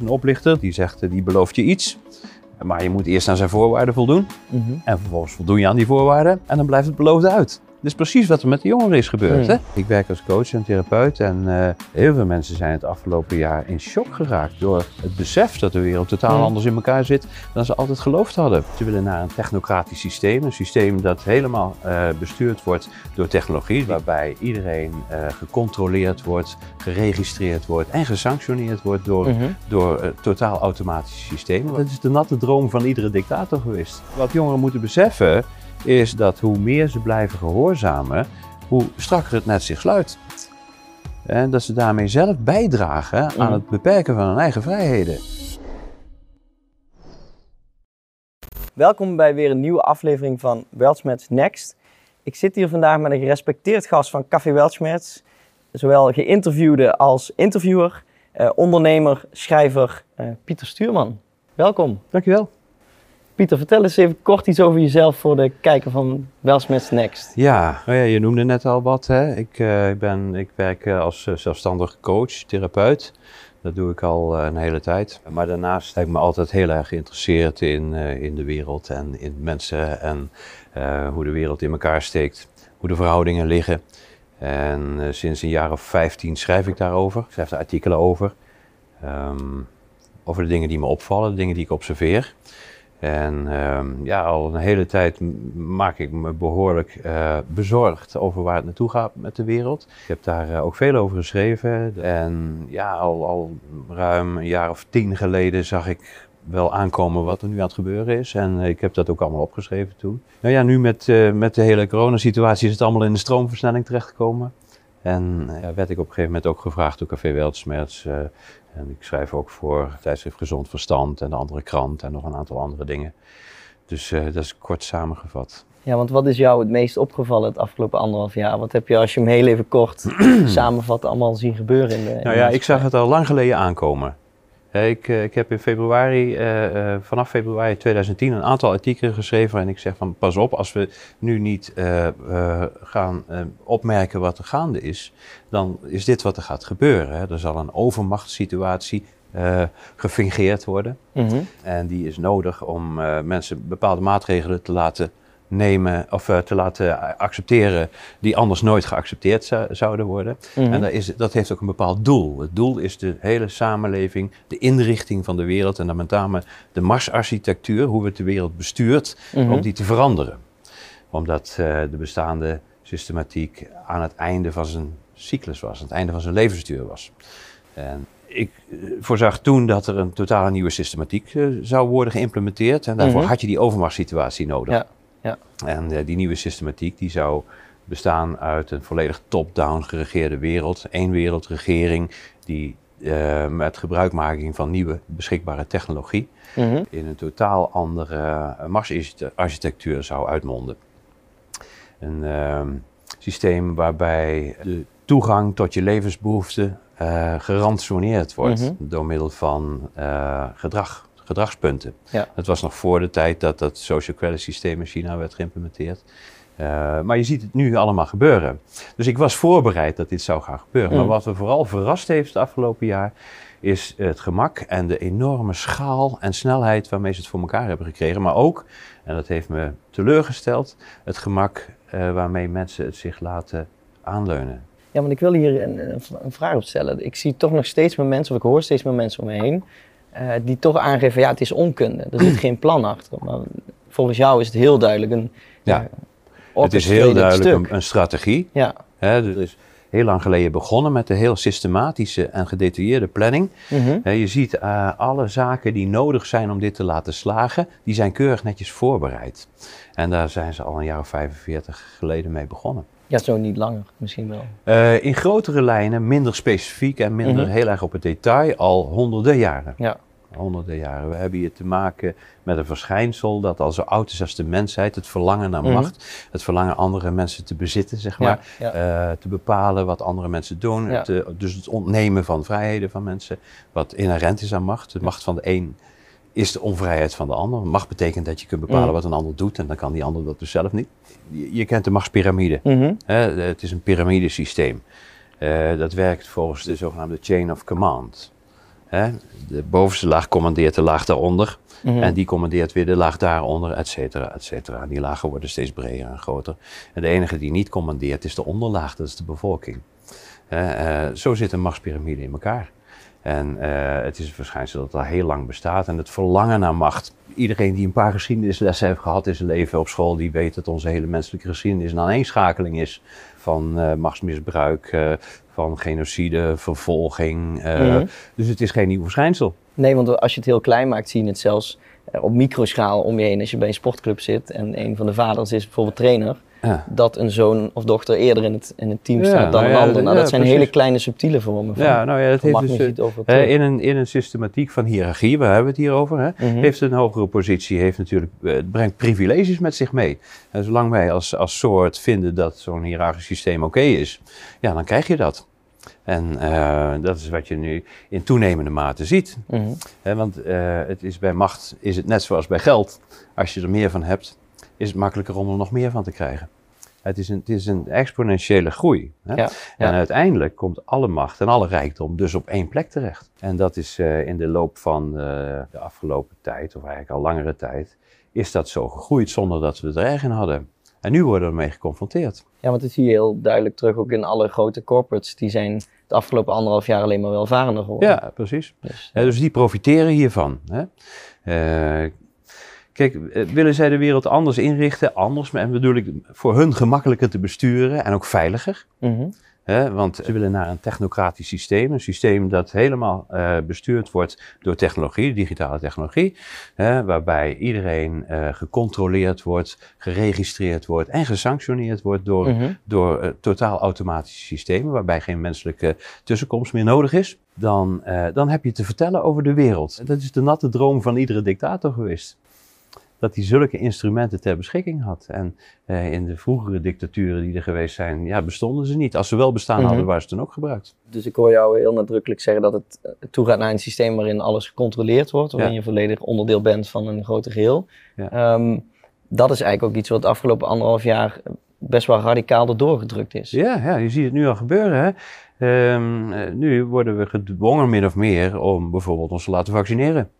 Een oplichter die zegt, eh, die belooft je iets. Maar je moet eerst aan zijn voorwaarden voldoen. Mhm. En vervolgens voldoen je aan die voorwaarden. En dan blijft het beloofde uit. Dit is precies wat er met de jongeren is gebeurd. Hmm. Hè? Ik werk als coach en therapeut. En eh, heel veel mensen zijn het afgelopen jaar in shock geraakt. Door het besef dat de wereld totaal Hmm. anders in elkaar zit dan ze altijd geloofd hadden. Ze willen naar een technocratisch systeem. Een systeem dat helemaal eh, bestuurd wordt door technologie. Waarbij iedereen eh, gecontroleerd wordt, geregistreerd wordt en gesanctioneerd wordt door Mhm. door totaal automatische systemen. Dat is de natte droom van iedere dictator geweest. Wat jongeren moeten beseffen is dat hoe meer ze blijven gehoorzamen, hoe strakker het net zich sluit. En dat ze daarmee zelf bijdragen aan het beperken van hun eigen vrijheden. Welkom bij weer een nieuwe aflevering van Weltschmerz Next. Ik zit hier vandaag met een gerespecteerd gast van Café Weltschmerz. Zowel geïnterviewde als interviewer, eh, ondernemer, schrijver eh, Pieter Stuurman. Welkom. Dankjewel. Pieter, vertel eens even kort iets over jezelf voor de kijker van Weltschmerz Next. Ja, nou ja, je noemde net al wat. Hè. Ik, eh, ben, ik werk eh, als eh, zelfstandig coach, therapeut. Dat doe ik al een hele tijd. Maar daarnaast heb ik me altijd heel erg geïnteresseerd in, in de wereld en in mensen en hoe de wereld in elkaar steekt, hoe de verhoudingen liggen. En sinds een jaar of 15 schrijf ik daarover. Ik schrijf er artikelen over. Ehm, over de dingen die me opvallen, de dingen die ik observeer. En ehm, ja, al een hele tijd maak ik me behoorlijk eh, bezorgd over waar het naartoe gaat met de wereld. Ik heb daar eh, ook veel over geschreven. En ja, al, al ruim een jaar of tien geleden zag ik wel aankomen wat er nu aan het gebeuren is. En eh, ik heb dat ook allemaal opgeschreven toen. Nou ja, nu met, met de hele coronasituatie is het allemaal in de stroomversnelling terechtgekomen. En werd ik op een gegeven moment ook gevraagd door Café Weltsmerts. En ik schrijf ook voor tijdschrift Gezond Verstand en de andere krant en nog een aantal andere dingen. Dus eh, dat is kort samengevat. Ja, want wat is jou het meest opgevallen het afgelopen anderhalf jaar? Wat heb je, als je hem heel even kort samenvat, allemaal zien gebeuren in de in Nou ja, ik zag het al lang geleden aankomen. Ik, eh, ik heb in februari, eh, eh, vanaf februari 2010 een aantal artikelen geschreven en ik zeg van pas op, als we nu niet gaan opmerken wat er gaande is, dan is dit wat er gaat gebeuren. Hè. Er zal een overmachtssituatie gefingeerd worden. Mhm. En die is nodig om mensen bepaalde maatregelen te laten nemen of eh, te laten accepteren die anders nooit geaccepteerd zou- zouden worden. Mhm. En dat, is, dat heeft ook een bepaald doel. Het doel is de hele samenleving, de inrichting van de wereld en dan met name de Marsarchitectuur, hoe het de wereld bestuurt, Mhm. om die te veranderen. Omdat eh, de bestaande systematiek aan het einde van zijn cyclus was, aan het einde van zijn levensduur was. En ik eh, voorzag toen dat er een totale nieuwe systematiek eh, zou worden geïmplementeerd. En daarvoor Mhm. had je die overmachtssituatie nodig. Ja, ja. En eh, die nieuwe systematiek die zou bestaan uit een volledig top-down geregeerde wereld. Eén wereldregering die eh, met gebruikmaking van nieuwe beschikbare technologie Mhm. in een totaal andere uh, Mars-architectuur zou uitmonden. Een ehm, systeem waarbij de toegang tot je levensbehoeften eh gerantsoneerd wordt Mhm. door middel van eh, gedrag, gedragspunten. Ja. Dat was nog voor de tijd dat dat social credit systeem in China werd geïmplementeerd. Eh, maar je ziet het nu allemaal gebeuren. Dus ik was voorbereid dat dit zou gaan gebeuren. Mm. Maar wat me vooral verrast heeft het afgelopen jaar, is het gemak en de enorme schaal en snelheid waarmee ze het voor elkaar hebben gekregen. Maar ook, en dat heeft me teleurgesteld, het gemak eh, waarmee mensen het zich laten aanleunen. Ja, want ik wil hier een, een- een vraag op stellen. Ik zie toch nog steeds meer mensen, of ik hoor steeds meer mensen om me heen, eh, die toch aangeven, ja, het is onkunde. Er zit geen plan achter. Maar volgens jou is het heel duidelijk een Ja. ja, het is heel duidelijk een, een strategie. Ja. Hè, er is heel lang geleden begonnen met een heel systematische en gedetailleerde planning. Mhm. Hè, je ziet eh, alle zaken die nodig zijn om dit te laten slagen, die zijn keurig netjes voorbereid. En daar zijn ze al een jaar of 45 geleden mee begonnen. ja, zo niet langer misschien wel. In grotere lijnen, minder specifiek en minder Mhm. heel erg op het detail, al honderden jaren. Ja. Honderden jaren. We hebben hier te maken met een verschijnsel dat al zo oud is als de mensheid. Het verlangen naar Mhm. macht. Het verlangen andere mensen te bezitten, zeg maar. ja. Eh, te bepalen wat andere mensen doen. Ja. Het, dus het ontnemen van vrijheden van mensen. Wat inherent is aan macht. De macht van de een is de onvrijheid van de ander. Macht betekent dat je kunt bepalen Mhm. wat een ander doet. En dan kan die ander dat dus zelf niet. Je, je kent de machtspyramide. Mhm. Het is een piramidesysteem. Eh, dat werkt volgens de zogenaamde chain of command. Hè? De bovenste laag commandeert de laag daaronder. Mhm. En die commandeert weer de laag daaronder, et cetera, et cetera. Die lagen worden steeds breder en groter. En de enige die niet commandeert is de onderlaag, dat is de bevolking. Hè, eh, zo zit een machtspyramide in elkaar. En eh, het is een verschijnsel dat al heel lang bestaat. En het verlangen naar macht. Iedereen die een paar geschiedenislessen heeft gehad in zijn leven op school, die weet dat onze hele menselijke geschiedenis een aaneenschakeling is van eh, machtsmisbruik, eh, van genocide, vervolging. eh, Mhm. Dus het is geen nieuw verschijnsel. Nee, want als je het heel klein maakt, zie je het zelfs op microschaal om je heen. Als je bij een sportclub zit en een van de vaders is bijvoorbeeld trainer, Ja. dat een zoon of dochter eerder in het, in het team Ja, staat dan nou een ander. Nou, dat zijn precies. hele kleine subtiele vormen van, Ja, nou ja, dat heeft macht. dus, eh, in, een, in een systematiek van hiërarchie, waar hebben we het hier over, hè, Mhm. heeft een hogere positie, heeft natuurlijk, eh, het brengt privileges met zich mee. En zolang wij als, als soort vinden dat zo'n hiërarchisch systeem oké is, ja, dan krijg je dat. En eh, dat is wat je nu in toenemende mate ziet. Mhm. Want het is bij macht is het net zoals bij geld. Als je er meer van hebt, is het makkelijker om er nog meer van te krijgen. Het is een, het is een exponentiële groei. Hè? Ja, ja. En uiteindelijk komt alle macht en alle rijkdom dus op één plek terecht. En dat is eh, in de loop van eh, de afgelopen tijd, of eigenlijk al langere tijd, is dat zo gegroeid zonder dat we het er erg in hadden. En nu worden we ermee geconfronteerd. Ja, want dat zie je heel duidelijk terug ook in alle grote corporates. Die zijn het afgelopen anderhalf jaar alleen maar welvarender geworden. Ja, precies. Dus, dus die profiteren hiervan. Hè? Eh, kijk, eh, willen zij de wereld anders inrichten? Anders, en bedoel ik voor hun gemakkelijker te besturen en ook veiliger. mhm. Want ze willen naar een technocratisch systeem. Een systeem dat helemaal eh, bestuurd wordt door technologie, digitale technologie. Waarbij iedereen eh, gecontroleerd wordt, geregistreerd wordt en gesanctioneerd wordt door Mhm. door totaal automatische systemen, waarbij geen menselijke tussenkomst meer nodig is, dan, eh, dan heb je te vertellen over de wereld. Dat is de natte droom van iedere dictator geweest. Dat hij zulke instrumenten ter beschikking had. En eh, in de vroegere dictaturen die er geweest zijn, ja, bestonden ze niet. Als ze wel bestaan Mhm. hadden, waren ze toen ook gebruikt. Dus ik hoor jou heel nadrukkelijk zeggen dat het eh, toegaat naar een systeem waarin alles gecontroleerd wordt, waarin Ja. je volledig onderdeel bent van een groter geheel. Ja. Ehm, dat is eigenlijk ook iets wat de afgelopen anderhalf jaar best wel radicaal erdoor gedrukt is. Ja, ja, je ziet het nu al gebeuren. Hè? Ehm, eh, nu worden we gedwongen min of meer om bijvoorbeeld ons te laten vaccineren.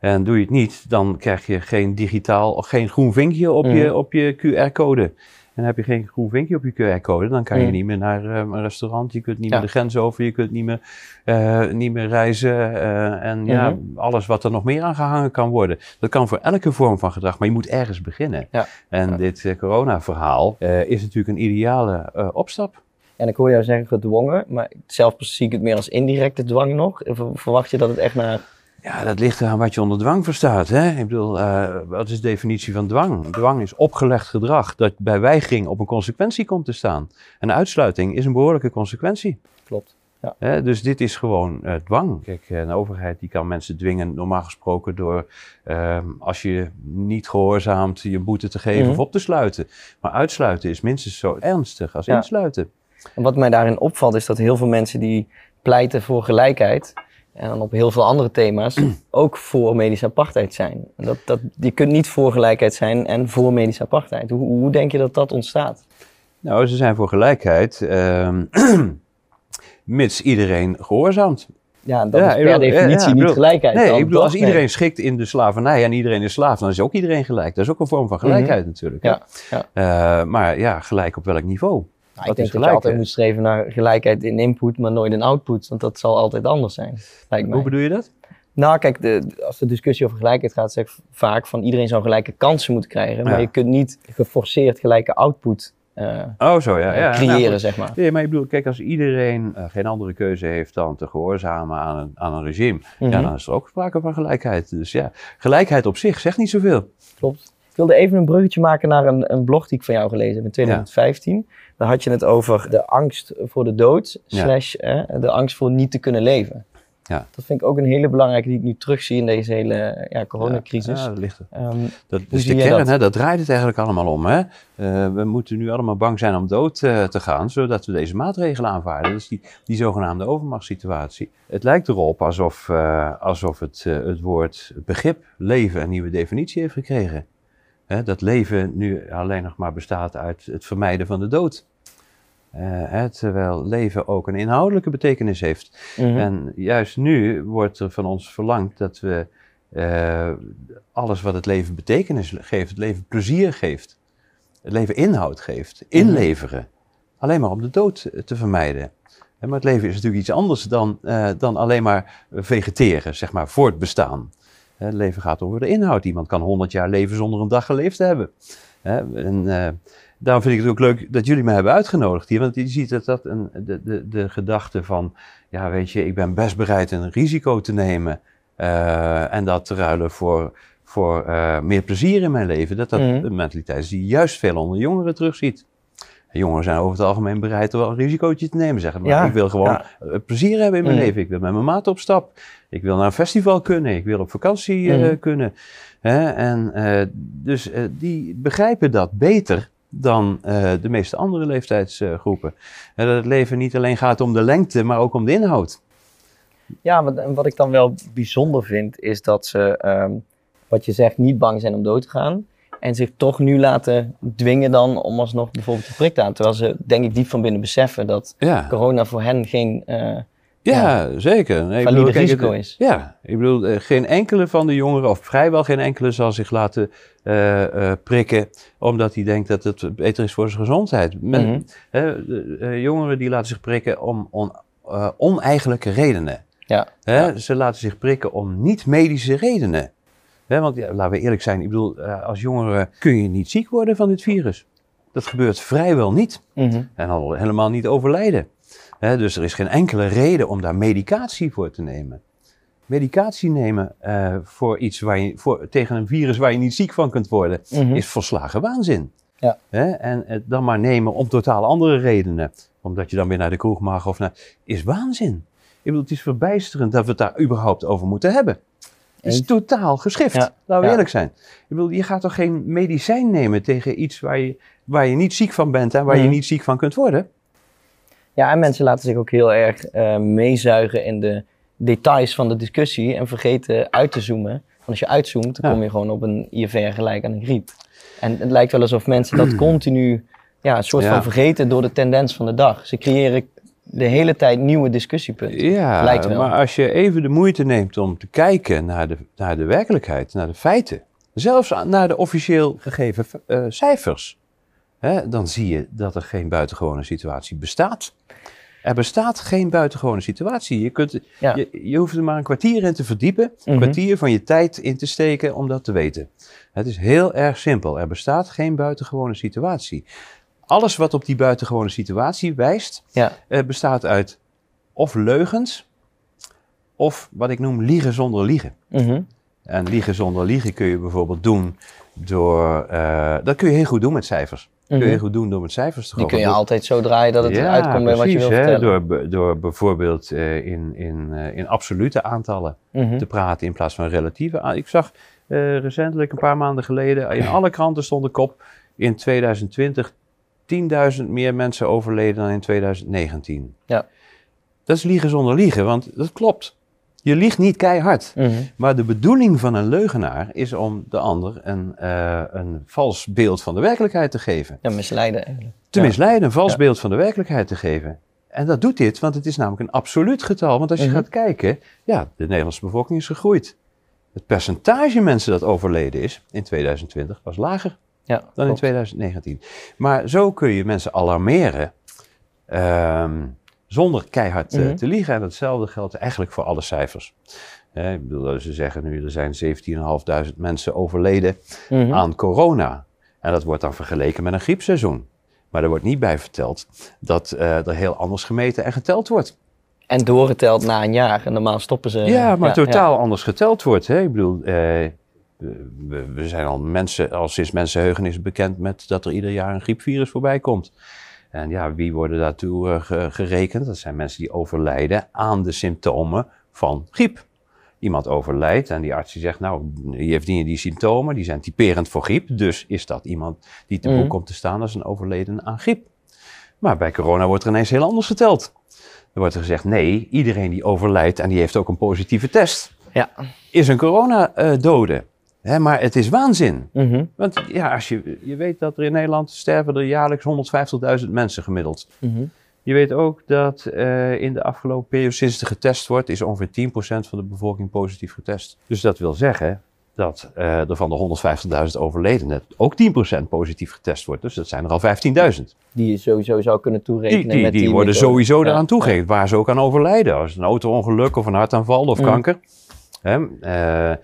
En doe je het niet, dan krijg je geen digitaal of geen groen vinkje op, je, Mhm. op je QR-code. En heb je geen groen vinkje op je QR-code, dan kan je Mhm. niet meer naar eh, een restaurant, je kunt niet Ja. meer de grens over, je kunt niet meer, eh, niet meer reizen. eh, en ja, Mhm. alles wat er nog meer aan gehangen kan worden. Dat kan voor elke vorm van gedrag, maar je moet ergens beginnen. Ja. En Ja. dit eh, corona-verhaal is natuurlijk een ideale opstap. En ik hoor jou zeggen gedwongen, maar zelf zie ik het meer als indirecte dwang nog. Ver- Verwacht je dat het echt naar... Ja, dat ligt eraan wat je onder dwang verstaat. Hè? Ik bedoel, eh, wat is de definitie van dwang? Dwang is opgelegd gedrag dat bij weigering op een consequentie komt te staan. En uitsluiting is een behoorlijke consequentie. Klopt. Ja. Hè? Dus dit is gewoon eh, dwang. Kijk, eh, een overheid die kan mensen dwingen, normaal gesproken, door ehm, als je niet gehoorzaamt je boete te geven Mhm. of op te sluiten. Maar uitsluiten is minstens zo ernstig als Ja. insluiten. En wat mij daarin opvalt is dat heel veel mensen die pleiten voor gelijkheid en dan op heel veel andere thema's ook voor medische apartheid zijn. Dat, dat, je kunt niet voor gelijkheid zijn en voor medische apartheid. Hoe, hoe denk je dat dat ontstaat? Nou, ze zijn voor gelijkheid, ehm, mits iedereen gehoorzaamt. Ja, dat Ja, is per ja, definitie ja, niet bedoel- gelijkheid. Nee, dan, ik bedoel, als iedereen schikt in de slavernij en iedereen is slaaf, dan is ook iedereen gelijk. Dat is ook een vorm van gelijkheid natuurlijk. Mhm. Ja, Eh, maar ja, gelijk op welk niveau? Nou, ik denk dat je altijd moet streven naar gelijkheid in input, maar nooit in output. Want dat zal altijd anders zijn, lijkt. Hoe bedoel je dat? Nou, kijk, de, als de discussie over gelijkheid gaat, zeg ik vaak van iedereen zou gelijke kansen moeten krijgen. Maar Ja. je kunt niet geforceerd gelijke output eh, Oh, zo ja. ja creëren, nou, zeg maar. Nee, maar ik bedoel, kijk, als iedereen eh, geen andere keuze heeft dan te gehoorzamen aan een, aan een regime, Mhm. ja, dan is er ook sprake van gelijkheid. Dus ja, gelijkheid op zich zegt niet zoveel. Klopt. Ik wilde even een bruggetje maken naar een, een blog die ik van jou gelezen heb in 2015. Daar had je het over de angst voor de dood, Ja. slash eh, de angst voor niet te kunnen leven. Ja. Dat vind ik ook een hele belangrijke die ik nu terugzie in deze hele ja, coronacrisis. Ja, dat ligt er. Ehm, Dat is de kern, dat? hè? dat draait het eigenlijk allemaal om. Hè? Eh, we moeten nu allemaal bang zijn om dood eh, te gaan, zodat we deze maatregelen aanvaarden. Is die, die zogenaamde overmachtssituatie. Het lijkt erop alsof, eh, alsof het, het woord begrip leven een nieuwe definitie heeft gekregen. Hè, dat leven nu alleen nog maar bestaat uit het vermijden van de dood. hè, terwijl leven ook een inhoudelijke betekenis heeft. Mhm. En juist nu wordt er van ons verlangd dat we eh, alles wat het leven betekenis geeft, het leven plezier geeft, het leven inhoud geeft, inleveren. Alleen maar om de dood te vermijden. Maar het leven is natuurlijk iets anders dan, eh, dan alleen maar vegeteren, zeg maar, voortbestaan. Het leven gaat over de inhoud. Iemand kan 100 jaar leven zonder een dag geleefd te hebben. En eh, daarom vind ik het ook leuk dat jullie me hebben uitgenodigd hier. Want je ziet dat dat een, de, de, de gedachte van, ja weet je, ik ben best bereid een risico te nemen. eh, en dat te ruilen voor, voor eh, meer plezier in mijn leven. Dat dat Mhm. een mentaliteit is die je juist veel onder jongeren terugziet. En Jongeren zijn over het algemeen bereid om wel een risicootje te nemen. Zeggen, maar Ja, ik wil gewoon ja. eh, plezier hebben in mijn Mhm. leven. Ik wil met mijn maat op stap. Ik wil naar een festival kunnen. Ik wil op vakantie eh, Mhm. kunnen. Hè? En, eh, dus die begrijpen dat beter dan de meeste andere leeftijdsgroepen. En dat het leven niet alleen gaat om de lengte, maar ook om de inhoud. Ja, wat, en wat ik dan wel bijzonder vind, is dat ze, ehm, wat je zegt, niet bang zijn om dood te gaan. En zich toch nu laten dwingen dan om alsnog bijvoorbeeld de prik te aan. Terwijl ze, denk ik, diep van binnen beseffen dat Ja, corona voor hen geen eh, ja, zeker. Nee, valide bedoel, risico het- is. Ja, ik bedoel, eh, geen enkele van de jongeren, of vrijwel geen enkele, zal zich laten eh, prikken omdat hij denkt dat het beter is voor zijn gezondheid. Men- Mhm. hè, jongeren die laten zich prikken om on, oneigenlijke redenen. Ja, Hè? Ze laten zich prikken om niet-medische redenen. Want ja, laten we eerlijk zijn, ik bedoel, eh, als jongere kun je niet ziek worden van dit virus. Dat gebeurt vrijwel niet. Mhm. En al helemaal niet overlijden. Hè, dus er is geen enkele reden om daar medicatie voor te nemen. Medicatie nemen eh, voor iets waar je, voor, tegen een virus waar je niet ziek van kunt worden, Mhm. is volslagen waanzin. Ja. Hè, en het dan maar nemen om totaal andere redenen, omdat je dan weer naar de kroeg mag of naar, is waanzin. Ik bedoel, het is verbijsterend dat we het daar überhaupt over moeten hebben. Het is totaal geschift, Ja. laten we Ja. eerlijk zijn. Ik bedoel, je gaat toch geen medicijn nemen tegen iets waar je, waar je niet ziek van bent en waar je Mhm. niet ziek van kunt worden? Ja, en mensen laten zich ook heel erg eh, meezuigen in de details van de discussie en vergeten uit te zoomen. Want als je uitzoomt, dan Ja. kom je gewoon op een IFR gelijk aan een griep. En het lijkt wel alsof mensen dat continu ja, een soort Ja. van vergeten door de tendens van de dag. Ze creëren de hele tijd nieuwe discussiepunten. Ja, Lijkt wel. maar als je even de moeite neemt om te kijken naar de, naar de werkelijkheid, naar de feiten, zelfs naar de officieel gegeven eh, cijfers, hè, dan zie je dat er geen buitengewone situatie bestaat. Er bestaat geen buitengewone situatie. Je, kunt, Ja. je, je hoeft er maar een kwartier in te verdiepen, een Mhm. kwartier van je tijd in te steken om dat te weten. Het is heel erg simpel. Er bestaat geen buitengewone situatie. Alles wat op die buitengewone situatie wijst, Ja. eh, bestaat uit of leugens of wat ik noem liegen zonder liegen. Mhm. En liegen zonder liegen kun je bijvoorbeeld doen door, eh, dat kun je heel goed doen met cijfers. Kun je Mhm. heel goed doen door met cijfers te Die kun je gooien. altijd zo draaien dat het Ja, eruit komt bij wat je wil precies, hè, vertellen. Door, door bijvoorbeeld eh, in, in, in absolute aantallen Mhm. te praten in plaats van relatieve. aan- Ik zag recentelijk, een paar maanden geleden, in alle kranten stond de kop in 2020 10.000 meer mensen overleden dan in 2019. Ja. Dat is liegen zonder liegen, want dat klopt. Je liegt niet keihard. Mhm. Maar de bedoeling van een leugenaar is om de ander een, eh, een vals beeld van de werkelijkheid te geven. Ja, misleiden eigenlijk. Te Ja. misleiden, een vals Ja. beeld van de werkelijkheid te geven. En dat doet dit, want het is namelijk een absoluut getal. Want als je Mhm. gaat kijken, ja, de Nederlandse bevolking is gegroeid. Het percentage mensen dat overleden is in 2020 was lager Ja, dan in klopt. 2019. Maar zo kun je mensen alarmeren ehm, zonder keihard eh, Mhm. te liegen. En datzelfde geldt eigenlijk voor alle cijfers. Eh, ik bedoel, ze zeggen nu, er zijn 17.500 mensen overleden Mhm. aan corona. En dat wordt dan vergeleken met een griepseizoen. Maar er wordt niet bij verteld dat eh, er heel anders gemeten en geteld wordt. En doorgeteld na een jaar. En normaal stoppen ze. ja, maar ja, totaal anders geteld wordt. Hè? Ik bedoel, eh, we, we zijn al, mensen, al sinds mensenheugenis bekend met dat er ieder jaar een griepvirus voorbij komt. En ja, wie worden daartoe eh, ge- gerekend? Dat zijn mensen die overlijden aan de symptomen van griep. Iemand overlijdt en die arts die zegt, nou, die heeft die, die symptomen, die zijn typerend voor griep. Dus is dat iemand die te boek Mhm. komt te staan als een overleden aan griep. Maar bij corona wordt er ineens heel anders geteld. Er wordt er gezegd, nee, iedereen die overlijdt en die heeft ook een positieve test, Ja. is een coronadode. Hè, maar het is waanzin. Mhm. Want ja, als je, je weet dat er in Nederland sterven er jaarlijks 150.000 mensen gemiddeld. Mhm. Je weet ook dat eh, in de afgelopen periode, sinds er getest wordt, is ongeveer 10% van de bevolking positief getest. Dus dat wil zeggen dat eh, er van de 150.000 overledenen ook 10% positief getest wordt. Dus dat zijn er al 15.000. Die je sowieso zou kunnen toerekenen. Die, die, met die die worden sowieso Ja, daaraan toegegeven, waar ze ook aan overlijden. Als een auto-ongeluk of een hartaanval of Mm. kanker. Hè? eh,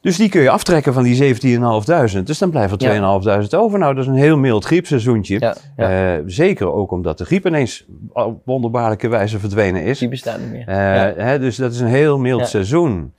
dus die kun je aftrekken van die 17.500. Dus dan blijven er 2.500 over. Nou, dat is een heel mild griepseizoentje. Ja, ja. Eh, zeker ook omdat de griep ineens op wonderbaarlijke wijze verdwenen is. die bestaat niet meer. Eh, hè, dus dat is een heel mild seizoen.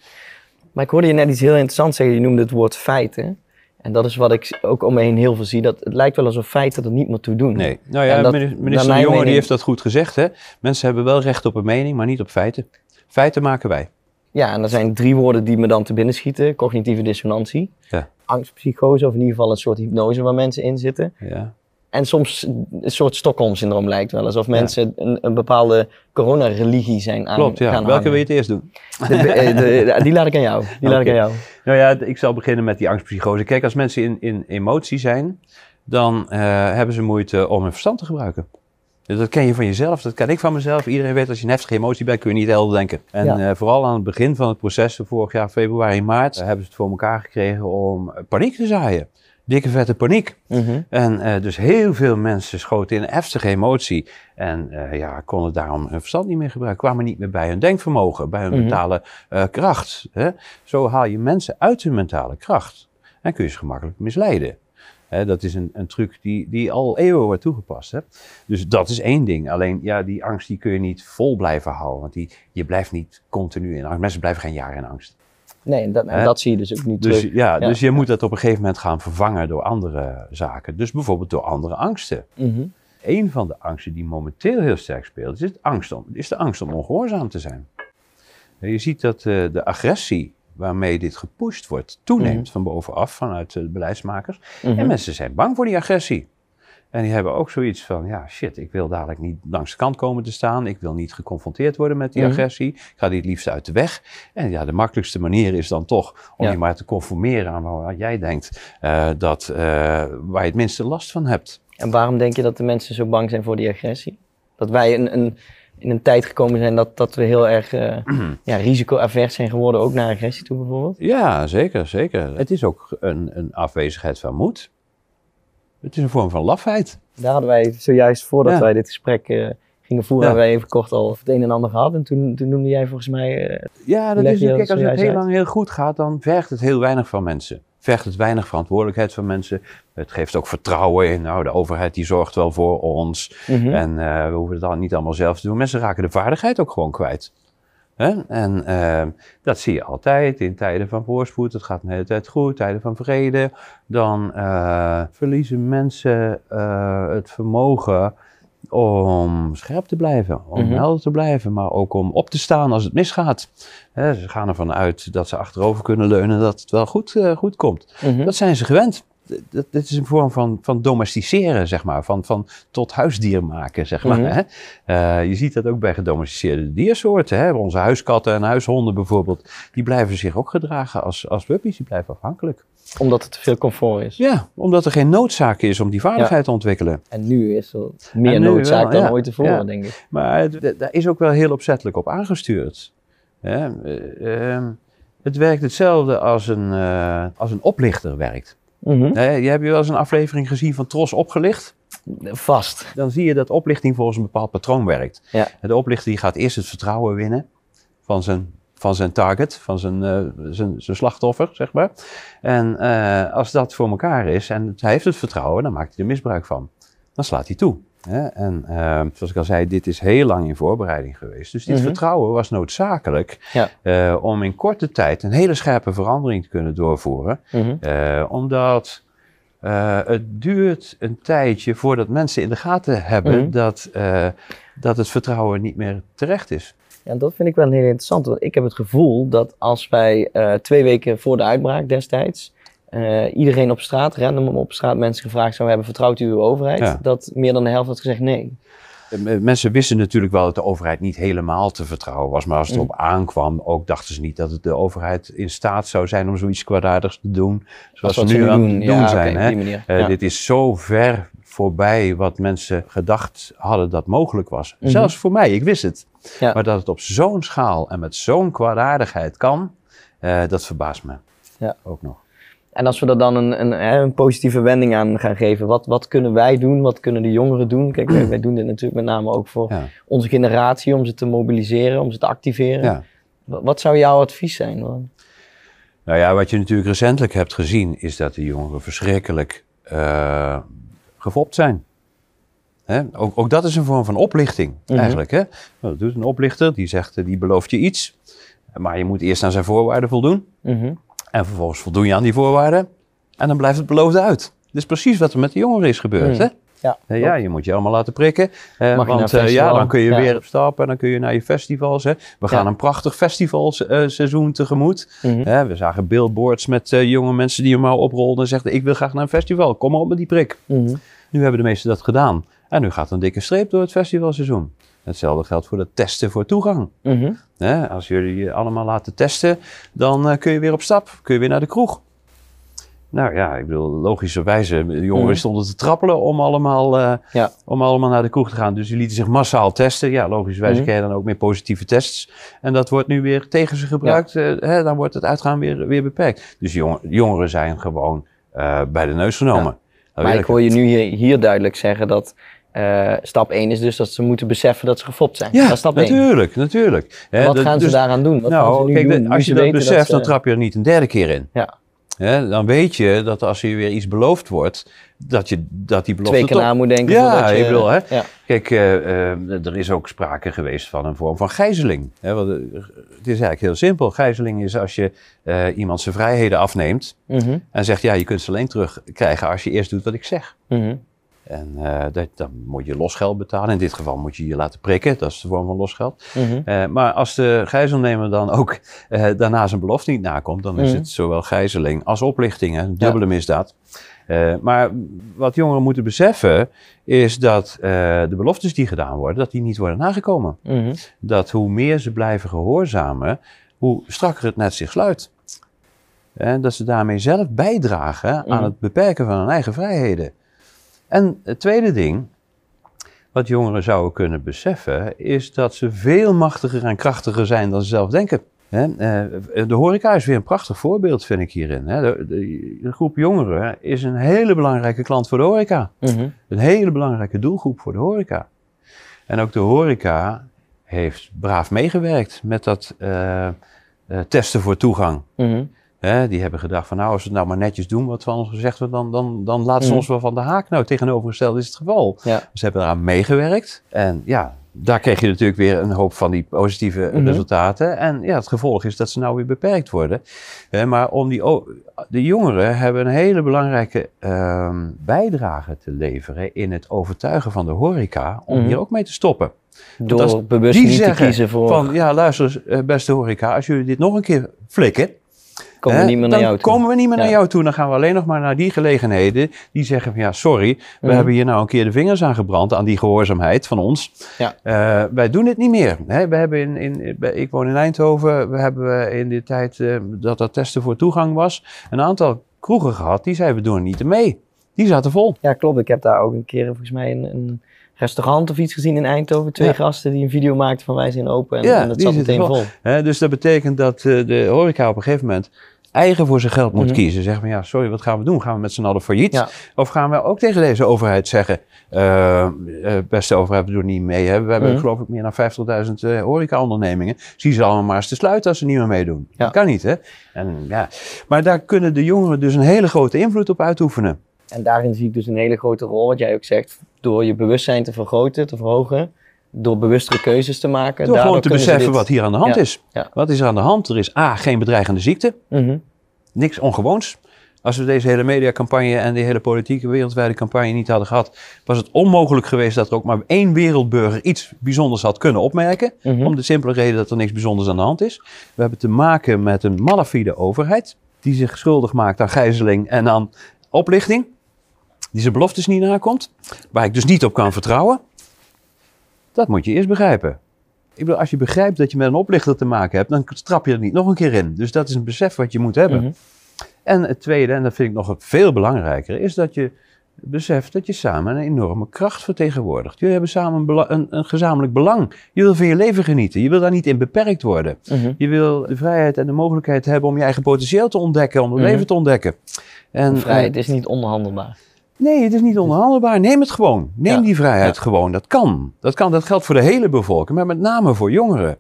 Maar ik hoorde je net iets heel interessants zeggen. Je noemde het woord feiten. En dat is wat ik ook om me heen heel veel zie. Dat het lijkt wel alsof feiten er niet meer toe doen. Nee. Nou ja, dat- minister De Jonge die heeft dat goed gezegd. Hè? Mensen hebben wel recht op een mening, maar niet op feiten. Feiten maken wij. Ja, en er zijn drie woorden die me dan te binnen schieten. Cognitieve dissonantie. Ja. Angstpsychose, of in ieder geval een soort hypnose waar mensen in zitten. Ja. En soms een soort Stockholm-syndroom lijkt wel. Alsof mensen een, een bepaalde corona-religie zijn aan Klopt, ja. gaan Welke wil je het eerst doen? De- de- de- die laat ik aan jou. Die laat ik aan jou. Nou ja, ik zal beginnen met die angstpsychose. Kijk, als mensen in, in emotie zijn, dan eh, hebben ze moeite om hun verstand te gebruiken. Dus Dat ken je van jezelf, dat ken ik van mezelf. Iedereen weet als je een heftige emotie bent, kun je niet helder denken. En Ja. eh, vooral aan het begin van het proces, vorig jaar februari, maart, eh, hebben ze het voor elkaar gekregen om eh, paniek te zaaien. Dikke vette paniek. Mhm. En dus heel veel mensen schoten in een heftige emotie. En ja, konden daarom hun verstand niet meer gebruiken. Kwamen niet meer bij hun denkvermogen, bij hun Mhm. mentale kracht. Hè? Zo haal je mensen uit hun mentale kracht. En kun je ze gemakkelijk misleiden. Hè, dat is een, een truc die, die al eeuwen wordt toegepast. Hè? Dus dat is één ding. Alleen ja, die angst die kun je niet vol blijven houden. Want die, je blijft niet continu in angst. Mensen blijven geen jaar in angst. Nee, en dat, en dat zie je dus ook niet Dus, terug. ja, Ja. dus je moet dat op een gegeven moment gaan vervangen door andere zaken. Dus bijvoorbeeld door andere angsten. Mhm. Een van de angsten die momenteel heel sterk speelt, is, het angst om, is de angst om ongehoorzaam te zijn. Je ziet dat eh, de agressie waarmee dit gepusht wordt, toeneemt Mhm. van bovenaf, vanuit de beleidsmakers. Mhm. En mensen zijn bang voor die agressie. En die hebben ook zoiets van, ja shit, ik wil dadelijk niet langs de kant komen te staan. Ik wil niet geconfronteerd worden met die Mhm. agressie. Ik ga die het liefst uit de weg. En ja, de makkelijkste manier is dan toch om Ja. je maar te conformeren aan wat jij denkt eh, dat, eh, waar je het minste last van hebt. En waarom denk je dat de mensen zo bang zijn voor die agressie? Dat wij in een, in een tijd gekomen zijn dat, dat we heel erg eh ja, risico-avers zijn geworden, ook naar agressie toe bijvoorbeeld? Ja, zeker, zeker. Het is ook een, een afwezigheid van moed. Het is een vorm van lafheid. Daar hadden wij zojuist, voordat Ja. wij dit gesprek eh, gingen voeren, Ja. hebben wij even kort al het een en ander gehad. En toen, toen noemde jij volgens mij... eh, Ja, dat is Kijk, als het heel uit? lang heel goed gaat, dan vergt het heel weinig van mensen. Vergt het weinig verantwoordelijkheid van mensen. Het geeft ook vertrouwen in, nou, de overheid die zorgt wel voor ons. mhm. En eh, we hoeven het dan niet allemaal zelf te doen. Mensen raken de vaardigheid ook gewoon kwijt. Hè? En eh, dat zie je altijd in tijden van voorspoed. Het gaat een hele tijd goed. Tijden van vrede. Dan eh, verliezen mensen eh, het vermogen om scherp te blijven. Om Mhm. helder te blijven. Maar ook om op te staan als het misgaat. Ze gaan ervan uit dat ze achterover kunnen leunen. Dat het wel goed, eh, goed komt. Mhm. Dat zijn ze gewend. Dat- Dit is een vorm van, van domesticeren, zeg maar. Van, van tot huisdier maken, zeg maar. Mhm. hè. Eh, je ziet dat ook bij gedomesticeerde diersoorten. Hè. Onze huiskatten en huishonden bijvoorbeeld. Die blijven zich ook gedragen als, als puppies. Die blijven afhankelijk. Omdat het te veel comfort is. Ja, omdat er geen noodzaak is om die vaardigheid te ontwikkelen. En nu is er meer noodzaak wel, dan ja. ooit tevoren, Ja. denk ik. Maar het- daar is ook wel heel opzettelijk op aangestuurd. Eh, ehm, het werkt hetzelfde als een, eh, als een oplichter werkt. Hè, je hebt je wel eens een aflevering gezien van Tros opgelicht? Vast. dan zie je dat oplichting volgens een bepaald patroon werkt. De oplichter die gaat eerst het vertrouwen winnen van zijn, van zijn target, van zijn, eh, zijn, zijn slachtoffer, zeg maar. En eh, als dat voor elkaar is en hij heeft het vertrouwen, dan maakt hij er misbruik van. Dan slaat hij toe. Hè? En eh, zoals ik al zei, dit is heel lang in voorbereiding geweest. Dus dit Mhm. vertrouwen was noodzakelijk Ja. eh, om in korte tijd een hele scherpe verandering te kunnen doorvoeren. Mhm. Omdat het duurt een tijdje voordat mensen in de gaten hebben Mhm. dat, dat het vertrouwen niet meer terecht is. Ja, dat vind ik wel een heel interessant. Want ik heb het gevoel dat als wij eh, twee weken voor de uitbraak destijds. eh, iedereen op straat, random op straat mensen gevraagd zou hebben: vertrouwt u uw overheid? Ja. Dat meer dan de helft had gezegd nee. Eh, Mensen wisten natuurlijk wel dat de overheid niet helemaal te vertrouwen was. Maar als het Mm. op aankwam, ook dachten ze niet dat het de overheid in staat zou zijn om zoiets kwaadaardigs te doen. Zoals ze nu aan het doen Ja, zijn. hè. manier. Dit is zo ver voorbij wat mensen gedacht hadden dat mogelijk was. Mhm. Zelfs voor mij, ik wist het. Ja. Maar dat het op zo'n schaal en met zo'n kwaadaardigheid kan, eh, dat verbaast me. Ja. Ook nog. En als we er dan een, een, een positieve wending aan gaan geven, wat, wat kunnen wij doen? Wat kunnen de jongeren doen? Kijk, wij, wij doen dit natuurlijk met name ook voor Ja. onze generatie, om ze te mobiliseren, om ze te activeren. Ja. Wat, wat zou jouw advies zijn? Nou ja, wat je natuurlijk recentelijk hebt gezien, is dat de jongeren verschrikkelijk eh gefopt zijn. Ook, ook dat is een vorm van oplichting, Mhm. eigenlijk. Hè? Nou, dat doet een oplichter, die zegt, eh, die belooft je iets. Maar je moet eerst aan zijn voorwaarden voldoen. Mhm. En vervolgens voldoen je aan die voorwaarden. En dan blijft het beloofde uit. Dit is precies wat er met de jongeren is gebeurd. Mhm. Hè? Ja, Eh, ja, je moet je allemaal laten prikken. Eh, want eh, ja, dan kun je Ja. weer op stap en dan kun je naar je festivals. Hè. We gaan Ja. een prachtig festivalseizoen tegemoet. Mhm. We zagen billboards met eh, jonge mensen die hem maar oprolden en zegden: Ik wil graag naar een festival, kom maar op met die prik. Mhm. Nu hebben de meesten dat gedaan. En nu gaat een dikke streep door het festivalseizoen. Hetzelfde geldt voor het testen voor toegang. Mhm. Als jullie je allemaal laten testen, dan eh, kun je weer op stap, kun je weer naar de kroeg. Nou ja, ik bedoel, logischerwijze, de jongeren Mhm. stonden te trappelen om allemaal, eh, Ja. om allemaal naar de kroeg te gaan. Dus die lieten zich massaal testen. Ja, logischerwijze Mhm. krijg je dan ook meer positieve tests. En dat wordt nu weer tegen ze gebruikt. eh, hè, dan wordt het uitgaan weer, weer beperkt. Dus jong- jongeren zijn gewoon eh, bij de neus genomen. Dat Maar ik hoor je nu hier, hier duidelijk zeggen dat stap 1 is dus dat ze moeten beseffen dat ze gefopt zijn. Ja, dat is stap 1. natuurlijk, natuurlijk. Hè, Wat dat- gaan ze dus- daaraan doen? Wat gaan ze nou, nu kijk, doen? de- nu als je dat beseft, ze- dan trap je er niet een derde keer in. Ja. Hè, dan weet je dat als je weer iets beloofd wordt, dat, je, dat die belofte twee keer na moet denken. Ja, je, ik bedoel, hè. Ja. Kijk, eh, eh, er is ook sprake geweest van een vorm van gijzeling. Hè, want, eh, het is eigenlijk heel simpel. Gijzeling is als je iemand zijn vrijheden afneemt Mhm. en zegt, ja, je kunt ze alleen terugkrijgen als je eerst doet wat ik zeg. Mhm. En eh, dat, dan moet je losgeld betalen. In dit geval moet je je laten prikken, dat is de vorm van losgeld. Eh, maar als de gijzelnemer dan ook eh, daarna zijn belofte niet nakomt, dan is Mhm. het zowel gijzeling als oplichting, hè, een dubbele misdaad. Maar wat jongeren moeten beseffen is dat de beloftes die gedaan worden, dat die niet worden nagekomen. Mhm. Dat hoe meer ze blijven gehoorzamen, hoe strakker het net zich sluit. En dat ze daarmee zelf bijdragen aan Mhm. het beperken van hun eigen vrijheden. En het tweede ding, wat jongeren zouden kunnen beseffen, is dat ze veel machtiger en krachtiger zijn dan ze zelf denken. Eh, De horeca is weer een prachtig voorbeeld, vind ik hierin. De, groep jongeren is een hele belangrijke klant voor de horeca. Mhm. Een hele belangrijke doelgroep voor de horeca. En ook de horeca heeft braaf meegewerkt met dat eh, eh, testen voor toegang. Mhm. Hè, die hebben gedacht van nou, als we het nou maar netjes doen wat van ons gezegd wordt, dan, dan, dan laten ze Mhm. ons wel van de haak. Nou, tegenovergesteld is het geval. Ja. Ze hebben eraan meegewerkt. En ja, daar kreeg je natuurlijk weer een hoop van die positieve Mhm. resultaten. En ja, het gevolg is dat ze nou weer beperkt worden. Maar om die, de jongeren hebben een hele belangrijke ehm, bijdrage te leveren in het overtuigen van de horeca om Mhm. hier ook mee te stoppen. Door bewust niet te kiezen voor... Van ja, luister eh, beste horeca, als jullie dit nog een keer flikken, komen we niet meer naar dan jou toe. komen we niet meer naar jou toe. Dan gaan we alleen nog maar naar die gelegenheden die zeggen van ja, sorry, we Mhm. hebben hier nou een keer de vingers aan gebrand aan die gehoorzaamheid van ons. Ja. Eh, wij doen dit niet meer. Hè, we hebben in, in, ik woon in Eindhoven, we hebben in de tijd eh, dat dat testen voor toegang was, een aantal kroegen gehad die zeiden we doen er niet mee. Die zaten vol. Ja, klopt. Ik heb daar ook een keer volgens mij een, een restaurant of iets gezien in Eindhoven. Twee Ja. gasten die een video maakten van wij zijn open. En, Ja, en dat zat meteen vol. vol. Dus dat betekent dat eh, de horeca op een gegeven moment eigen voor zijn geld moet Mhm. kiezen. Zeggen van ja, sorry, wat gaan we doen? Gaan we met z'n allen failliet? Ja. Of gaan we ook tegen deze overheid zeggen, eh, beste overheid, we doen niet mee. Hè? We hebben Mhm. geloof ik meer dan 50.000 eh horeca-ondernemingen. Zie ze allemaal maar eens te sluiten als ze niet meer meedoen. Ja. Dat kan niet, hè? En, ja. Maar daar kunnen de jongeren dus een hele grote invloed op uitoefenen. En daarin zie ik dus een hele grote rol, wat jij ook zegt, door je bewustzijn te vergroten, te verhogen, door bewustere keuzes te maken. Door gewoon te beseffen dit- wat hier aan de hand Ja. is. Ja. Wat is er aan de hand? Er is A, geen bedreigende ziekte. Mhm. Niks ongewoons. Als we deze hele mediacampagne en die hele politieke wereldwijde campagne niet hadden gehad, was het onmogelijk geweest dat er ook maar één wereldburger iets bijzonders had kunnen opmerken. Mhm. Om de simpele reden dat er niks bijzonders aan de hand is. We hebben te maken met een malafide overheid die zich schuldig maakt aan gijzeling en aan oplichting. Die zijn beloftes niet nakomt. Waar ik dus niet op kan vertrouwen. Dat moet je eerst begrijpen. Ik bedoel, als je begrijpt dat je met een oplichter te maken hebt, dan trap je er niet nog een keer in. Dus dat is een besef wat je moet hebben. Mhm. En het tweede, en dat vind ik nog veel belangrijker, is dat je beseft dat je samen een enorme kracht vertegenwoordigt. Jullie hebben samen een, een gezamenlijk belang. Je wil van je leven genieten. Je wil daar niet in beperkt worden. Mhm. Je wil de vrijheid en de mogelijkheid hebben om je eigen potentieel te ontdekken, om het Mhm. leven te ontdekken. En, Vrijheid eh, is niet onderhandelbaar. Nee, het is niet onderhandelbaar. Neem het gewoon. Neem Ja. die vrijheid Ja. gewoon. Dat kan. dat kan. Dat geldt voor de hele bevolking, maar met name voor jongeren.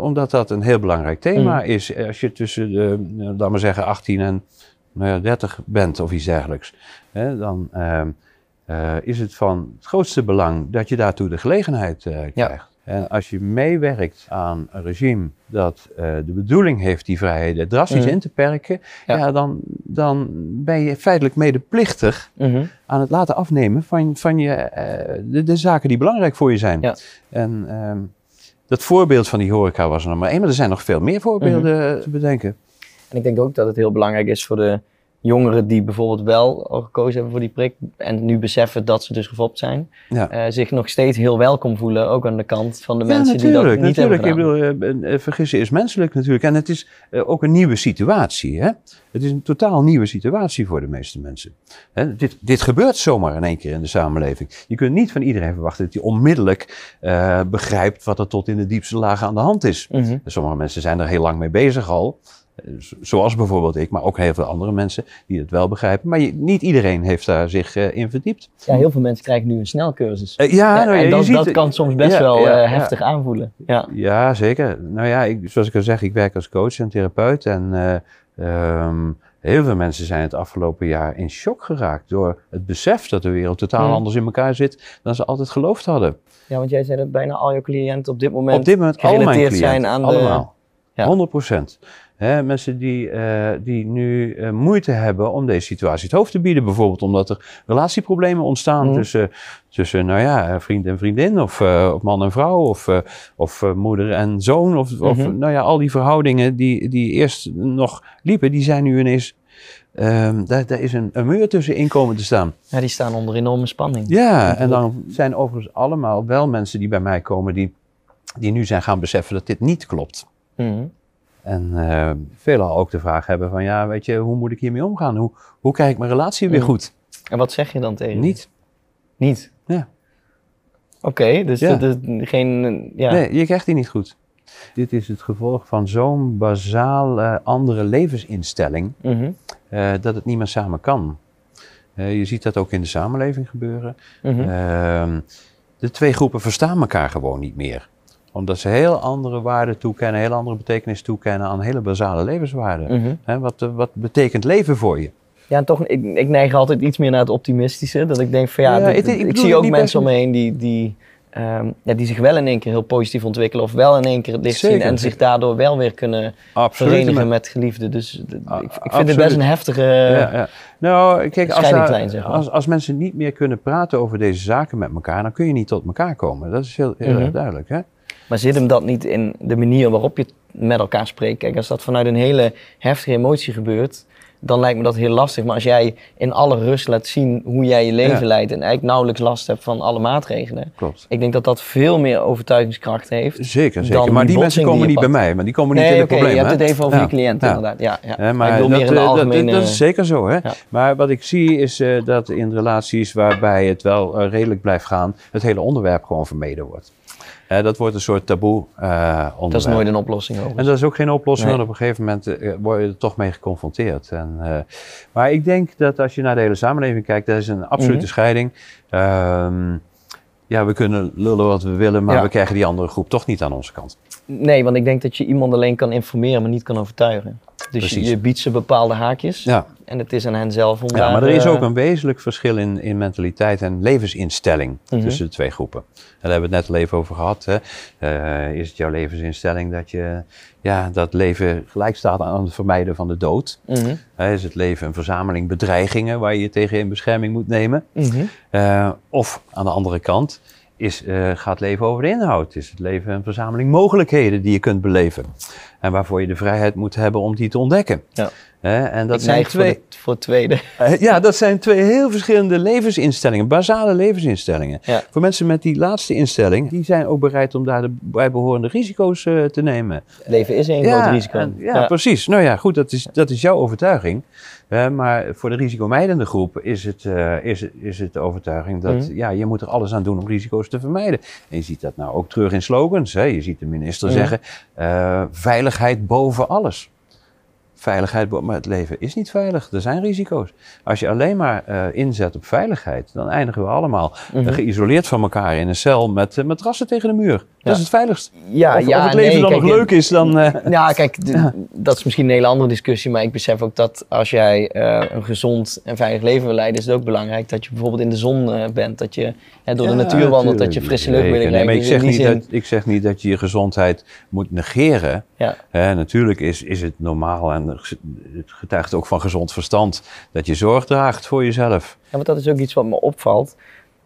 Omdat dat een heel belangrijk thema Mhm. is. Als je tussen de, nou, laat maar zeggen, 18 en nou ja, 30 bent of iets dergelijks. Dan ehm, eh, is het van het grootste belang dat je daartoe de gelegenheid eh, krijgt. En als je meewerkt aan een regime dat eh, de bedoeling heeft die vrijheden drastisch Mhm. in te perken, Ja. ja. dan, dan ben je feitelijk medeplichtig Mhm. aan het laten afnemen van, van je, eh, de, de zaken die belangrijk voor je zijn. Ja. En ehm, dat voorbeeld van die horeca was er nog maar één, maar er zijn nog veel meer voorbeelden Mhm. te bedenken. En ik denk ook dat het heel belangrijk is voor de jongeren die bijvoorbeeld wel al gekozen hebben voor die prik en nu beseffen dat ze dus gefopt zijn, Ja. eh, zich nog steeds heel welkom voelen, ook aan de kant van de Ja, mensen die dat niet natuurlijk. hebben gedaan. Ik bedoel, eh, vergissen is menselijk natuurlijk. En het is ook een nieuwe situatie. Hè? Het is een totaal nieuwe situatie voor de meeste mensen. Hè? Dit, dit gebeurt zomaar in één keer in de samenleving. Je kunt niet van iedereen verwachten dat hij onmiddellijk begrijpt wat er tot in de diepste lagen aan de hand is. Mhm. Sommige mensen zijn er heel lang mee bezig al. Zo- Zoals bijvoorbeeld ik, maar ook heel veel andere mensen die het wel begrijpen. Maar je- niet iedereen heeft daar zich eh, in verdiept. Ja, heel veel mensen krijgen nu een snelcursus. Eh, ja, Ja, nou, en je dat, ziet- dat kan soms best Ja, wel ja, eh, heftig aanvoelen. Ja. Ja, zeker. Nou ja, ik, zoals ik al zeg, ik werk als coach en therapeut. En eh, ehm, heel veel mensen zijn het afgelopen jaar in shock geraakt door het besef dat de wereld totaal Mm. anders in elkaar zit dan ze altijd geloofd hadden. ja, want jij zei dat bijna al je cliënten op dit moment Op dit moment al mijn cliënten, zijn aan de- allemaal. Ja. 100 procent. Mensen die, eh, die nu eh, moeite hebben om deze situatie het hoofd te bieden. Bijvoorbeeld omdat er relatieproblemen ontstaan Mhm. tussen, tussen nou ja, eh, vriend en vriendin. Of, of man en vrouw. Of, of moeder en zoon. Of, of Mhm. nou ja, al die verhoudingen die, die eerst nog liepen. Die zijn nu ineens... ehm, daar, daar is een, een muur tussen inkomen te staan. Ja, die staan onder enorme spanning. Ja, en dan zijn overigens allemaal wel mensen die bij mij komen... die, die nu zijn gaan beseffen dat dit niet klopt. Mhm. En eh veelal ook de vraag hebben van, ja, weet je, hoe moet ik hiermee omgaan? Hoe, hoe krijg ik mijn relatie weer Mm. goed? En wat zeg je dan tegen? Niet. Niet? Ja. Oké, dus Ja. dat is geen... Ja. Nee, je krijgt die niet goed. Dit is het gevolg van zo'n bazaal eh, andere levensinstelling, Mhm. eh, dat het niet meer samen kan. Je ziet dat ook in de samenleving gebeuren. Mhm. Ehm, de twee groepen verstaan elkaar gewoon niet meer. Omdat ze heel andere waarden toekennen, heel andere betekenis toekennen aan hele basale levenswaarden. Mhm. Wat, eh, wat betekent leven voor je? Ja, en toch, ik, ik neig altijd iets meer naar het optimistische. Dat ik denk van ja, Ja, dit- ik- zie ook mensen om me heen die, die, ehm, ja, die zich wel in één keer heel positief ontwikkelen. Of wel in één keer het licht zien Zeker, en zich daardoor wel weer kunnen Absoluut. verenigen met geliefden. Dus Ah, ik, ik vind het best een heftige... ja, ja. Nou, kijk, als, scheidingslijn, daar- zeg maar. als, als mensen niet meer kunnen praten over deze zaken met elkaar, dan kun je niet tot elkaar komen. Dat is heel, heel Mhm. erg duidelijk. Hè? Maar zit hem dat niet in de manier waarop je met elkaar spreekt? Kijk, als dat vanuit een hele heftige emotie gebeurt, dan lijkt me dat heel lastig. Maar als jij in alle rust laat zien hoe jij je leven Ja. leidt en eigenlijk nauwelijks last hebt van alle maatregelen, Klopt. ik denk dat dat veel meer overtuigingskracht heeft. Zeker, zeker. Maar die mensen die komen niet bij mij, maar die komen niet Nee, in de problemen. je hebt het even over Ja. je cliënten Ja. inderdaad. Ja, ja. Maar ik bedoel dat, meer in de eh, dat- is zeker zo. Hè? Maar wat ik zie is eh, dat in relaties waarbij het wel eh, redelijk blijft gaan, het hele onderwerp gewoon vermeden wordt. Dat wordt een soort taboe eh, dat is nooit een oplossing over. En dat is ook geen oplossing, Nee. want op een gegeven moment eh, word je er toch mee geconfronteerd. En, eh, maar ik denk dat als je naar de hele samenleving kijkt, dat is een absolute Mhm. scheiding. Ehm, ja, we kunnen lullen wat we willen, maar Ja. we krijgen die andere groep toch niet aan onze kant. Nee, want ik denk dat je iemand alleen kan informeren, maar niet kan overtuigen. Dus je, Precies. je biedt ze bepaalde haakjes Ja, en het is aan hen zelf om ja daar, maar er is eh, ook een wezenlijk verschil in, in mentaliteit en levensinstelling Mhm. tussen de twee groepen. En daar hebben we het net al even over gehad. Hè. Eh, is het jouw levensinstelling dat je ja, dat leven gelijk staat aan het vermijden van de dood? Hè, is het leven een verzameling bedreigingen waar je je tegen in bescherming moet nemen? mhm. Eh, of aan de andere kant is, eh, gaat leven over de inhoud. Is het leven een verzameling mogelijkheden die je kunt beleven. En waarvoor je de vrijheid moet hebben om die te ontdekken. Ja. Hè, en dat Ik zijn twee, voor, de, voor het tweede. eh, ja, dat zijn twee heel verschillende levensinstellingen, basale levensinstellingen. Ja. Voor mensen met die laatste instelling, die zijn ook bereid om daar de bijbehorende risico's eh, te nemen. Leven is een groot risico. en- ja, precies. Nou ja, goed, dat is, dat is jouw overtuiging. Maar voor de risicomijdende groep is het, eh, is, is het de overtuiging dat Mhm. ja, je moet er alles aan doen om risico's te vermijden. En je ziet dat nou ook terug in slogans. Hè. Je ziet de minister Mhm. zeggen, veiligheid boven alles. Veiligheid, maar het leven is niet veilig. Er zijn risico's. Als je alleen maar eh, inzet op veiligheid, dan eindigen we allemaal eh, Mhm. geïsoleerd van elkaar in een cel met eh, matrassen tegen de muur. Dat is het veiligst. Ja, of, ja, of het leven nee, dan kijk, nog leuk is dan... eh, Ja, kijk, d- Ja. dat is misschien een hele andere discussie, maar ik besef ook dat als jij een gezond en veilig leven wil leiden, is het ook belangrijk dat je bijvoorbeeld in de zon bent, dat je door de natuur wandelt, dat je frisse lucht binnenkrijgt. Nee, maar ik Dus zeg, niet dat, ik zeg niet dat je je gezondheid moet negeren. Ja. Natuurlijk is, is het normaal en het getuigt ook van gezond verstand dat je zorg draagt voor jezelf. Ja, want dat is ook iets wat me opvalt.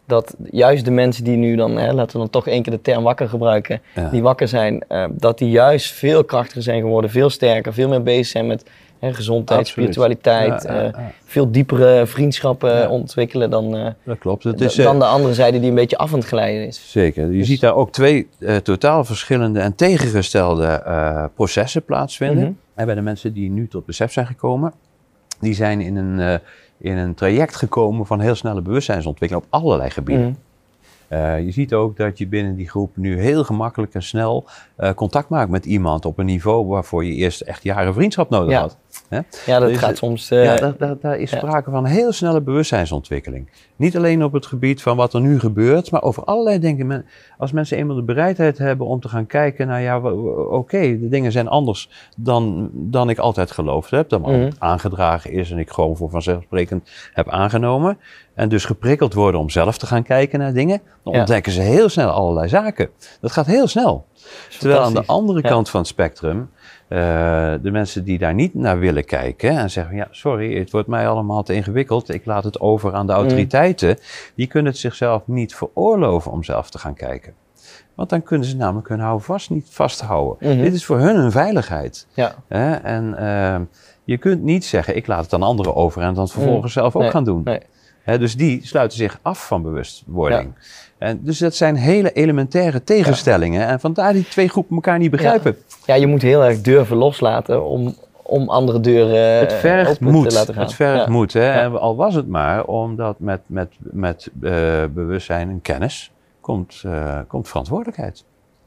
Dat juist de mensen die nu dan, hè, laten we dan toch één keer de term wakker gebruiken, Ja. die wakker zijn, eh, dat die juist veel krachtiger zijn geworden, veel sterker, veel meer bezig zijn met hè, gezondheid, Absoluut. spiritualiteit, Ja, ja, eh, veel diepere vriendschappen ontwikkelen dan, eh, Dat klopt. Het is, eh, dan de andere zijde die een beetje af aan het glijden is. Zeker. Je Dus- ziet daar ook twee totaal verschillende en tegengestelde processen plaatsvinden. Mhm. En bij de mensen die nu tot besef zijn gekomen, die zijn in een, in een traject gekomen van heel snelle bewustzijnsontwikkeling op allerlei gebieden. Mhm. Eh, je ziet ook dat je binnen die groep nu heel gemakkelijk en snel eh, contact maakt met iemand op een niveau waarvoor je eerst echt jaren vriendschap nodig Ja. had. Hè? Ja, dat Dus gaat soms... eh, ja, daar, daar, daar is ja. sprake van heel snelle bewustzijnsontwikkeling. Niet alleen op het gebied van wat er nu gebeurt, maar over allerlei dingen. Als mensen eenmaal de bereidheid hebben om te gaan kijken naar, ja, oké, de dingen zijn anders dan, dan ik altijd geloofd heb, dan wat Mhm. aangedragen is en ik gewoon voor vanzelfsprekend heb aangenomen. En dus geprikkeld worden om zelf te gaan kijken naar dingen, dan Ja. ontdekken ze heel snel allerlei zaken. Dat gaat heel snel. Terwijl aan de andere Ja. kant van het spectrum, eh, de mensen die daar niet naar willen kijken en zeggen: Ja, sorry, het wordt mij allemaal te ingewikkeld, ik laat het over aan de autoriteiten, die kunnen het zichzelf niet veroorloven om zelf te gaan kijken. Want dan kunnen ze namelijk hun houvast niet vasthouden. Mhm. Dit is voor hun een veiligheid. Ja. En eh, je kunt niet zeggen: Ik laat het aan anderen over en dan het vervolgens zelf ook Nee, gaan doen. nee. Dus die sluiten zich af van bewustwording. En dus dat zijn hele elementaire tegenstellingen. En vandaar die twee groepen elkaar niet begrijpen. Ja, je moet heel erg durven loslaten om, om andere deuren Het eh, vergt open moed. te laten gaan. Het vergt moed. Hè? En al was het maar omdat met, met, met eh, bewustzijn en kennis komt, eh, komt verantwoordelijkheid.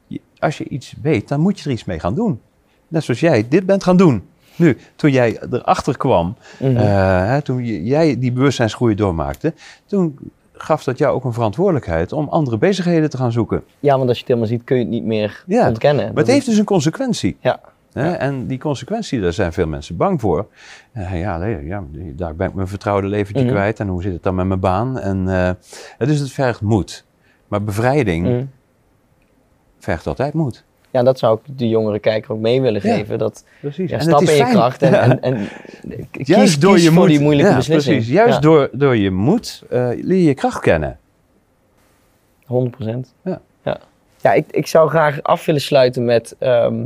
Je- als je iets weet, dan moet je er iets mee gaan doen. Net zoals jij dit bent gaan doen. Nu, toen jij erachter kwam, Mhm. eh, hè, toen jij die bewustzijnsgroei doormaakte, toen gaf dat jou ook een verantwoordelijkheid om andere bezigheden te gaan zoeken. ja, want als je het helemaal ziet, kun je het niet meer Ja, ontkennen. Maar het heeft dus een consequentie. Ja. Hè? Ja. En die consequentie, daar zijn veel mensen bang voor. Eh, ja, nee, ja, daar ben ik mijn vertrouwde leventje Mhm. kwijt. En hoe zit het dan met mijn baan? En, eh, dus het vergt moed. Maar bevrijding Mhm. vergt altijd moed. Ja, dat zou ik de jongere kijker ook mee willen Ja. geven. Dat, Precies. ja, En stap in je fijn. kracht en, Ja. en, en kies, Juist door kies je voor moed. die moeilijke ja, beslissing. Precies. Juist Ja, door, door je moed eh, leer je je kracht kennen. 100%. Ja. ja. Ja, ik, ik zou graag af willen sluiten met ehm,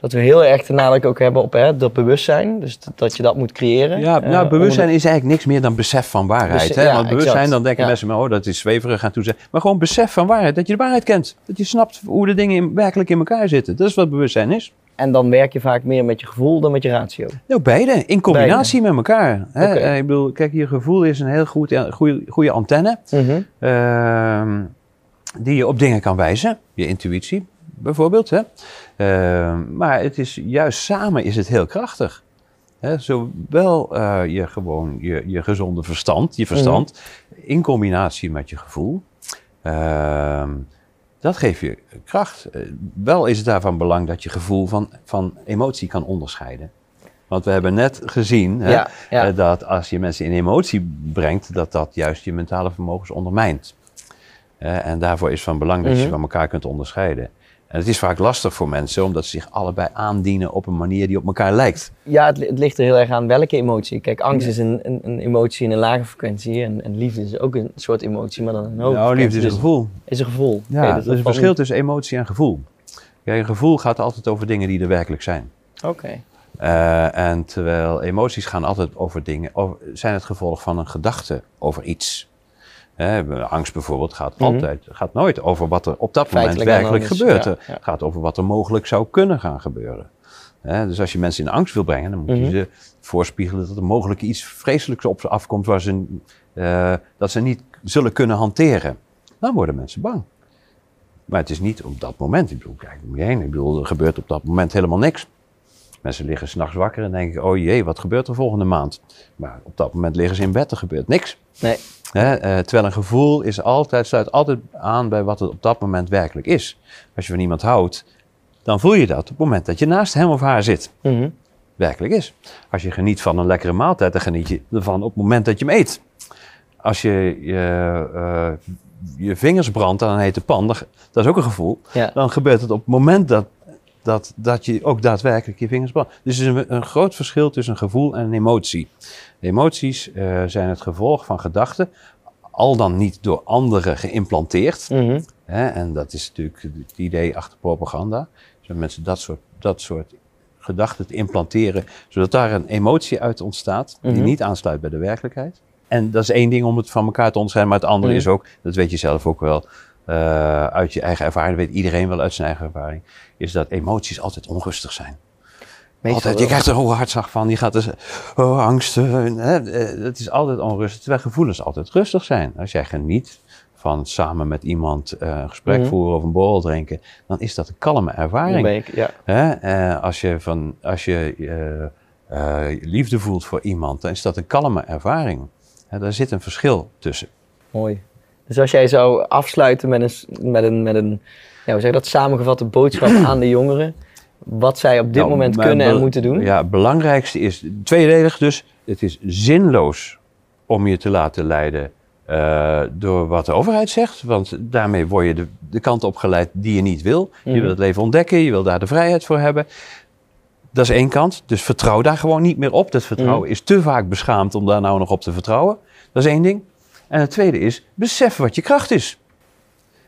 dat we heel erg de nadruk ook hebben op hè, dat bewustzijn. Dus dat, je dat moet creëren. Ja, Eh, nou, bewustzijn is eigenlijk niks meer dan besef van waarheid. Hè? ja, Want bewustzijn, exact. dan denken Ja. mensen, maar, oh, dat is zweverig en toezeggen. Maar gewoon besef van waarheid, dat je de waarheid kent. Dat je snapt hoe de dingen in- werkelijk in elkaar zitten. Dat is wat bewustzijn is. En dan werk je vaak meer met je gevoel dan met je ratio. Nou, beide, in combinatie met elkaar. Hè? Eh, Ik bedoel, kijk, je gevoel is een heel goed, eh, goede, goede antenne. Mhm. ehm, die je op dingen kan wijzen. Je intuïtie bijvoorbeeld. Hè? Ehm, maar het is, juist samen is het heel krachtig. Hè? Zowel eh, je, gewoon, je, je gezonde verstand, je verstand, in combinatie met je gevoel. Ehm, dat geeft je kracht. Eh, wel is het daarvan belang dat je gevoel van, van emotie kan onderscheiden. Want we hebben net gezien hè, Ja, ja. eh, dat als je mensen in emotie brengt, dat dat juist je mentale vermogens ondermijnt. En daarvoor is van belang dat je Mhm. ze van elkaar kunt onderscheiden. En het is vaak lastig voor mensen, omdat ze zich allebei aandienen op een manier die op elkaar lijkt. Ja, het, li- het ligt er heel erg aan welke emotie. Kijk, angst is een, een, een emotie in een lage frequentie. En, en liefde is ook een soort emotie, maar dan een hoge nou, liefde is een gevoel. Is een gevoel. Ja, Oké, er is dat een verschil tussen emotie en gevoel. Kijk, een gevoel gaat altijd over dingen die er werkelijk zijn. Oké. Eh, en terwijl emoties gaan altijd over dingen, over, zijn het gevolg van een gedachte over iets. Hè, angst bijvoorbeeld gaat, Mhm. altijd, gaat nooit over wat er op dat moment werkelijk analyse, gebeurt. ja, Het gaat over wat er mogelijk zou kunnen gaan gebeuren. Hè, dus als je mensen in angst wil brengen, dan moet je Mhm. ze voorspiegelen dat er mogelijk iets vreselijks op ze afkomt waar ze, eh, dat ze niet zullen kunnen hanteren. Dan worden mensen bang. Maar het is niet op dat moment. Ik bedoel, kijk om je heen. Ik bedoel, er gebeurt op dat moment helemaal niks. Mensen liggen s'nachts wakker en denken, oh jee, wat gebeurt er volgende maand? Maar op dat moment liggen ze in bed, er gebeurt niks. Nee. Hè, eh, terwijl een gevoel is altijd, sluit altijd aan bij wat het op dat moment werkelijk is. Als je van iemand houdt, dan voel je dat op het moment dat je naast hem of haar zit. Mhm. Werkelijk is. Als je geniet van een lekkere maaltijd, dan geniet je ervan op het moment dat je hem eet. Als je je, eh, je vingers brandt aan een hete pan, dat is ook een gevoel. Ja. Dan gebeurt het op het moment dat, dat, dat je ook daadwerkelijk je vingers brandt. Dus er is een, een groot verschil tussen een gevoel en een emotie. De emoties eh, zijn het gevolg van gedachten, al dan niet door anderen geïmplanteerd. Mhm. Hè, en dat is natuurlijk het idee achter propaganda. Dat mensen dat soort, dat soort gedachten te implanteren, zodat daar een emotie uit ontstaat die Mhm. niet aansluit bij de werkelijkheid. En dat is één ding om het van elkaar te onderscheiden, maar het andere Mhm. is ook, dat weet je zelf ook wel, eh, uit je eigen ervaring, dat weet iedereen wel uit zijn eigen ervaring, is dat emoties altijd onrustig zijn. Meestal Altijd, je krijgt er een hartslag van, je gaat dus, oh, angst, eh, het is altijd onrustig, terwijl gevoelens altijd rustig zijn. Als jij geniet van samen met iemand eh, een gesprek Mhm. voeren of een borrel drinken, dan is dat een kalme ervaring. Ja. Als je, van, als je liefde voelt voor iemand, dan is dat een kalme ervaring. Daar zit een verschil tussen. Mooi. Dus als jij zou afsluiten met een, met een, met een ja, hoe zeg dat, samengevatte boodschap aan de jongeren, wat zij op dit Nou, moment kunnen en moeten doen. Ja, het belangrijkste is, tweeledig dus, het is zinloos om je te laten leiden eh, door wat de overheid zegt. Want daarmee word je de, de kant op geleid die je niet wil. Je Mhm. wil het leven ontdekken, je wil daar de vrijheid voor hebben. Dat is één kant, dus vertrouw daar gewoon niet meer op. Dat vertrouwen Mhm. is te vaak beschaamd om daar nou nog op te vertrouwen. Dat is één ding. En het tweede is, besef wat je kracht is.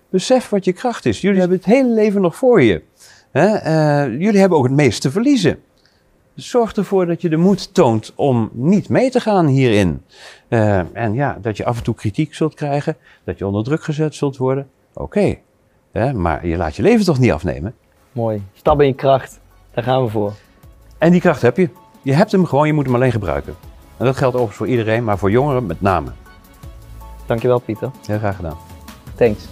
Besef wat je kracht is. Jullie hebben het hele leven nog voor je. Hè? eh, jullie hebben ook het meest te verliezen. Zorg ervoor dat je de moed toont om niet mee te gaan hierin. Eh, en ja, dat je af en toe kritiek zult krijgen, dat je onder druk gezet zult worden. Oké, maar je laat je leven toch niet afnemen. Mooi. Stap in je kracht. Daar gaan we voor. En die kracht heb je. Je hebt hem gewoon, je moet hem alleen gebruiken. En dat geldt overigens voor iedereen, maar voor jongeren met name. Dankjewel Pieter. Heel graag gedaan. Thanks.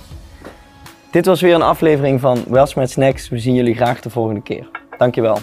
Dit was weer een aflevering van Welsmet Snacks. We zien jullie graag de volgende keer. Dankjewel.